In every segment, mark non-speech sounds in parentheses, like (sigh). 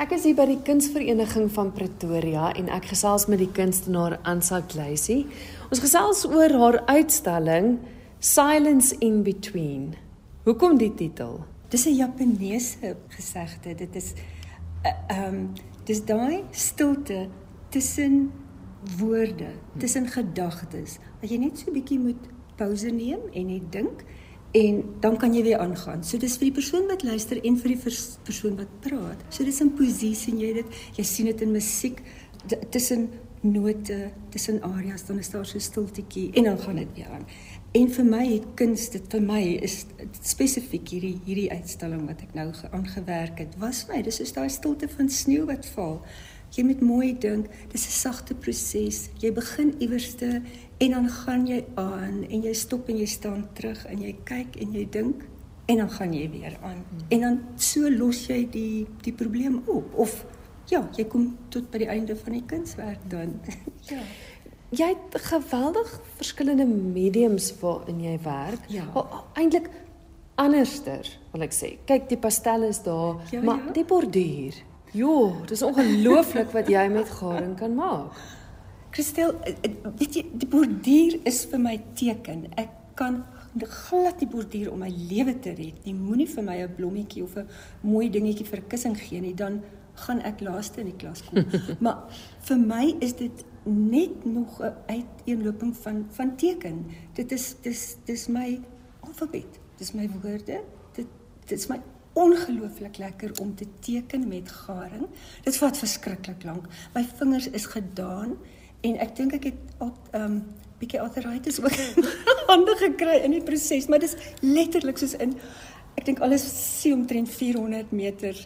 Ek is hier by die Kunsvereniging van Pretoria en ek gesels met die kunstenaar Ansa Gleisie. Ons gesels oor haar uitstalling Silence in Between. Hoekom die titel? Dis 'n Japaneese gesegde. Dit is eh, ehm uh, um, dis daai stilte tussen woorde, tussen gedagtes. Dat jy net so 'n bietjie moet pause neem en net dink en dan kan jy weer aangaan. So dis vir die persoon wat luister en vir die persoon wat praat. So dis in poesie sien jy dit. Jy sien dit in musiek tussen note, tussen arias, dan is daar so stiltetjie en dan gaan dit weer aan. En vir my het kuns dit vir my is spesifiek hierdie hierdie uitstalling wat ek nou aangewerk het. Was my dis is daai stilte van sneeu wat val. Jy moet mooi dink, dis 'n sagte proses. Jy begin iewerste en dan gaan jy aan en jy stop en jy staan terug en jy kyk en jy dink en dan gaan jy weer aan. Hmm. En dan so los jy die die probleem op of ja, jy kom tot by die einde van die kunswerk dan. (laughs) ja. Jy het geweldig verskillende mediums waarin jy werk. Ja. Eintlik anderster, wil ek sê. Kyk, die pastel is daar, ja, maar ja. die borduur Jo, dis ongelooflik wat jy met garing kan maak. Christel, eh, eh, weet jy, die borduur is vir my teken. Ek kan glad die borduur om my lewe te red. Jy moenie vir my 'n blommetjie of 'n mooi dingetjie vir kussing gee nie, dan gaan ek laaste in die klas kom. (laughs) maar vir my is dit net nog 'n uiteenloping van van teken. Dit is dis dis my alfabet. Dis my woorde. Dit dit is my ongelooflik lekker om te teken met garing. Dit vat verskriklik lank. My vingers is gedaan en ek dink ek het al ehm um, bietjie arthritis ook (laughs) hande gekry in die proses, maar dis letterlik soos in ek dink alles sien omtrent 400 meter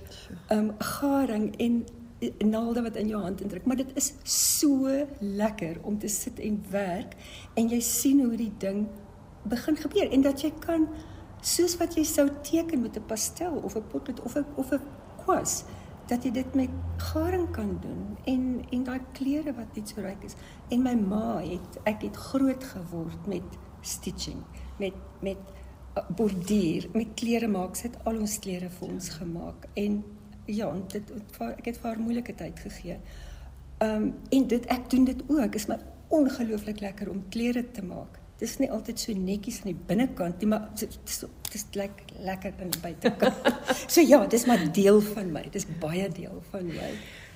ehm um, garing en naalde wat in jou hand indruk, maar dit is so lekker om te sit en werk en jy sien hoe die ding begin gebeur en dat jy kan soos wat jy sou teken met 'n pastel of 'n potlood of 'n of 'n kwas dat jy dit met garing kan doen en en daai kleure wat net so ryk is. En my ma het ek het groot geword met stitching met met uh, borduur met klere maak. Sy het al ons klere vir ons gemaak. En ja dit ek het vir haar moeilike tyd gegee. Um, en dit ek doen dit ook. Is my ongelooflik lekker om klere te maak dis nie altyd so netjies aan die binnekant nie, maar dit is dis lyk lekker aan die buitekant. (laughs) so ja, dis maar deel van my. Dis baie deel van my.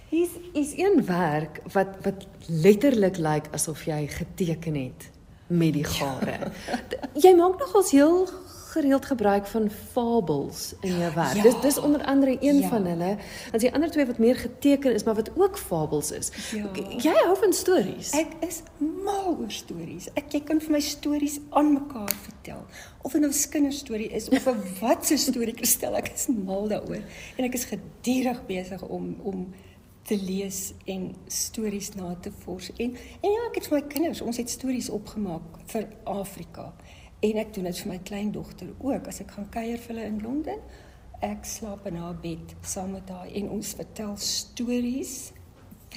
Hier's is een werk wat wat letterlik lyk asof jy geteken het met die gare. Ja. jy maak nogals heel gereeld gebruik van fabels in jou werk. Ja. Dis dis onder andere een ja. van hulle. As die ander twee wat meer geteken is, maar wat ook fabels is. Ja. Jy hou van stories. Ek is mal oor stories. Ek jy kan vir my stories aan mekaar vertel. Of nou 'n kinderstorie is of (laughs) 'n watse storie kristel, ek is mal daaroor. En ek is gedurig besig om om te lees en stories na te vors. En en ja, ek het vir my kinders, ons het stories opgemaak vir Afrika. En ek doen dit vir my kleindogter ook. As ek gaan kuier vir hulle in Londen, ek slaap in haar bed saam met haar en ons vertel stories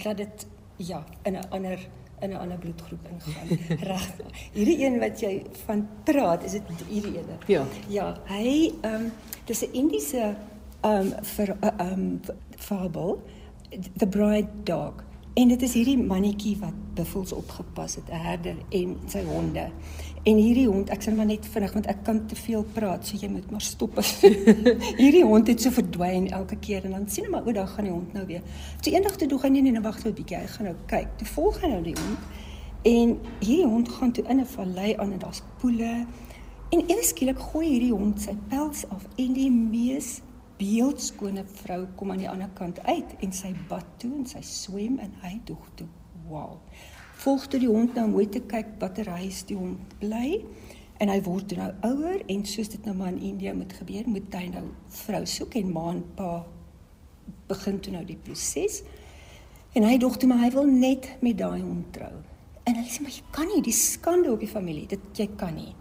dat dit ja, in 'n ander in 'n ander bloedgroep ingaan. (laughs) Reg. Hierdie een wat jy van praat, is dit hierdie een? Ja. Ja, hy ehm um, dis 'n Indiese ehm um, vir ehm um, fabel The Bride Dog. En dit is hierdie mannetjie wat buffels opgepas het, 'n herder en sy honde. En hierdie hond, ek sê maar net vinnig want ek kan te veel praat, so jy moet maar stop. (laughs) hierdie hond het so verdwyn elke keer en dan sien jy maar o, dan gaan die hond nou weer. Toe eendag toe dog hy nee nee, nou wag net 'n bietjie, hy gaan nou kyk. Toe volg hy nou die hond. En hierdie hond gaan toe in 'n vallei aan en daar's poele. En ewe skielik gooi hierdie hond sy pels af en die mees beeldskone vrou kom aan die ander kant uit en sy bad toe en sy swem en hy dog toe. Wow. Volg toe die hond nou mooi te kyk watter huis die hond bly en hy word nou ouer en soos dit nou maar in Indië moet gebeur moet hy nou vrou soek en ma en pa begin toe nou die proses. En hy dog toe maar hy wil net met daai hond trou. En hy sê maar jy kan nie die skande op die familie dit jy kan nie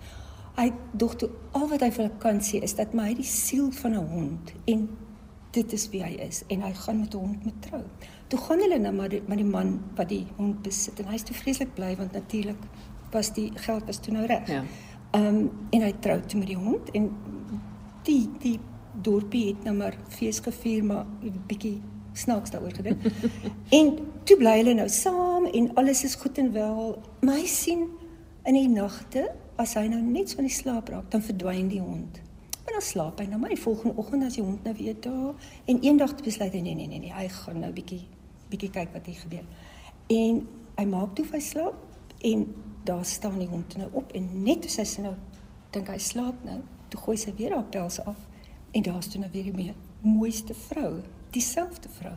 hy dog toe al wat hy vir hulle kan sê is dat my die siel van 'n hond en dit is wie hy is en hy gaan met 'n hond met trou. Toe gaan hulle nou maar die, maar die man wat die hond besit en hy's te vreeslik bly want natuurlik was die geld was toe nou reg. Ja. Ehm um, en hy trou toe met die hond en die die dorpie het nou maar fees gevier maar 'n bietjie snaaks daaroor gedink. (laughs) en toe bly hulle nou saam en alles is goed en wel. My sien in die nagte as hy nou net so in die slaap raak, dan verdwyn die hond. En dan slaap hy nou maar die volgende oggend as die hond nou weer daar en eendag besluit hy nee nee nee nee, hy gaan nou bietjie bietjie kyk wat hier gebeur. En hy maak toe hy slaap en daar staan die hond nou op en net toe sy nou dink hy slaap nou, toe gooi sy weer haar pels af en daar's toe nou weer die mooiste vrou, dieselfde vrou.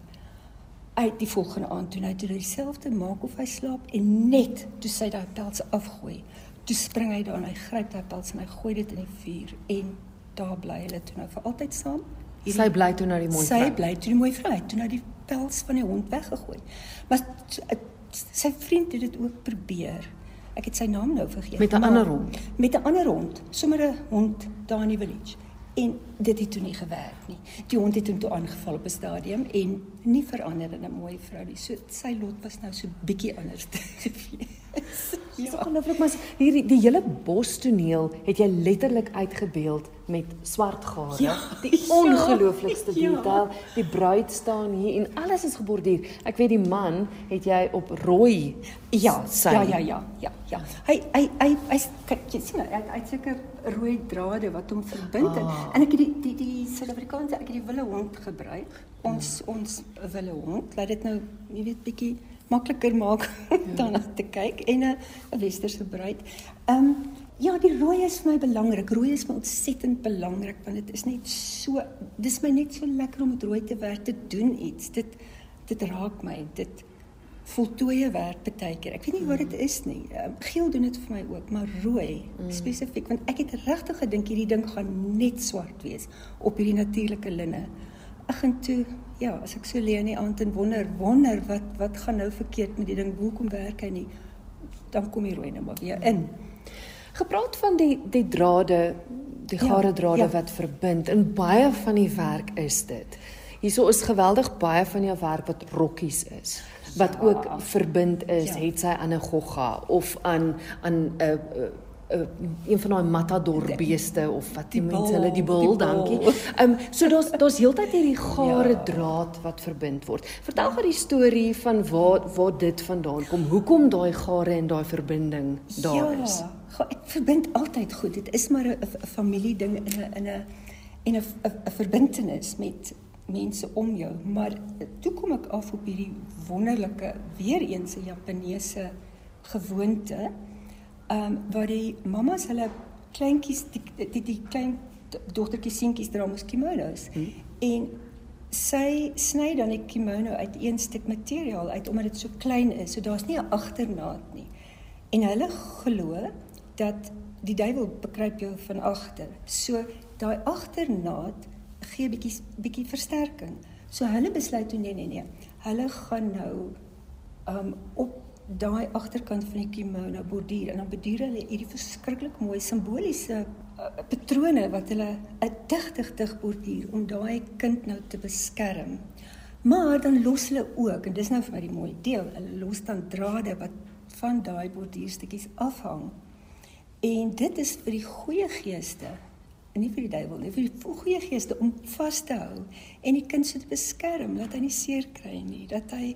Uit die volgende aand toe hy toe dieselfde maak of hy slaap en net toe sy daai pels afgooi, toe spring hy daar en hy gryp daai pels en hy gooi dit in die vuur en daar bly hulle toe nou vir altyd saam. Hierdie, sy bly toe na die mooi vrou. Sy bly toe die mooi vrou, toe na die pels van die hond weggegooi. Maar sy vriend het dit ook probeer. Ek het sy naam nou vergeet. Met 'n ander hond. Met 'n ander hond, sommer 'n hond daar in die village. En dit het toe nie gewerk nie. Die hond het hom toe aangeval op 'n stadium en nie verander in 'n mooi vrou nie. So sy lot was nou so bietjie anders (laughs) gewees. Ja. So ongelooflik maar hierdie die hele bostoneel het jy letterlik uitgebeeld met swart gare. Ja, die (laughs) ja. ongelooflikste ja, detail. Die bruid staan hier en alles is geborduur. Ek weet die man het jy op rooi ja, sy. Ja, ja, ja, ja, ja. Hy hy hy hy kyk jy sien hy het seker rooi drade wat hom verbind ah. en ek het die die die Suid-Afrikaanse ek het die wille hond gebruik. Ons ons wille hond. Laat dit nou jy weet bietjie makliker maak (laughs) ja. dan te kyk en 'n 'n westerse bruid. Ehm um, ja, die rooi is vir my belangrik. Rooi is my ontsettend belangrik want dit is net so dis my net so lekker om met rooi te werk te doen iets. Dit dit raak my. Dit voltooie werk baie keer. Ek weet nie wat dit is nie. Um, geel doen dit vir my ook, maar rooi mm. spesifiek want ek het regtig gedink hierdie ding gaan net swart wees op hierdie natuurlike linne. Ek gaan toe ja, as ek so lê in die aand en wonder, wonder wat wat gaan nou verkeerd met die ding, hoekom werk hy nie? Dan kom die rooi nou maar weer in. Gepraat van die die drade, die ja, gare drade ja, ja. wat verbind. In baie van die werk is dit. Hierso is geweldig baie van jou werk wat rokkies is wat ja, ook verbind is, ja. het sy aan 'n gogga of aan aan 'n uh, uh, een van daai matador beeste of wat die, die mense hulle die bul, dankie. Ehm um, so daar's daar's heeltyd hierdie (laughs) gare ja. draad wat verbind word. Vertel gou die storie van waar waar dit vandaan kom. Hoekom daai gare en daai verbinding daar ja, is. Ja, ek verbind altyd goed. Dit is maar 'n familie ding in 'n in 'n en 'n 'n verbintenis met mense om jou. Maar toe kom ek af op hierdie wonderlike weer eens 'n Japaneese gewoonte ehm um, waar die mammas hulle kleintjies die die, die klein dogtertjies seentjies dra mos kimonos. Hmm. en sy sny dan die kimono uit een stuk materiaal uit omdat dit so klein is. So daar's nie 'n agternaad nie. En hulle glo dat die duiwel bekruip jou van agter so daai agternaad gee bietjie bietjie versterking. So hulle besluit toe nee nee nee. Hulle gaan nou um op daai agterkant van die kimono borduur en dan borduur hulle hierdie verskriklik mooi simboliese uh, patrone wat hulle 'n digtig dig borduur om daai kind nou te beskerm. Maar dan los hulle ook en dis nou vir my die mooi deel, hulle los dan drade wat van daai borduurstukkies afhang. En dit is vir die goeie geeste nie vir die duiwel nie, vir die goeie geeste om vas te hou en die kind so te beskerm dat hy nie seer kry nie, dat hy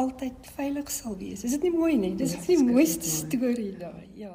altyd veilig sal wees. Is dit nie mooi nie? Dis die mooiste storie daai. Ja.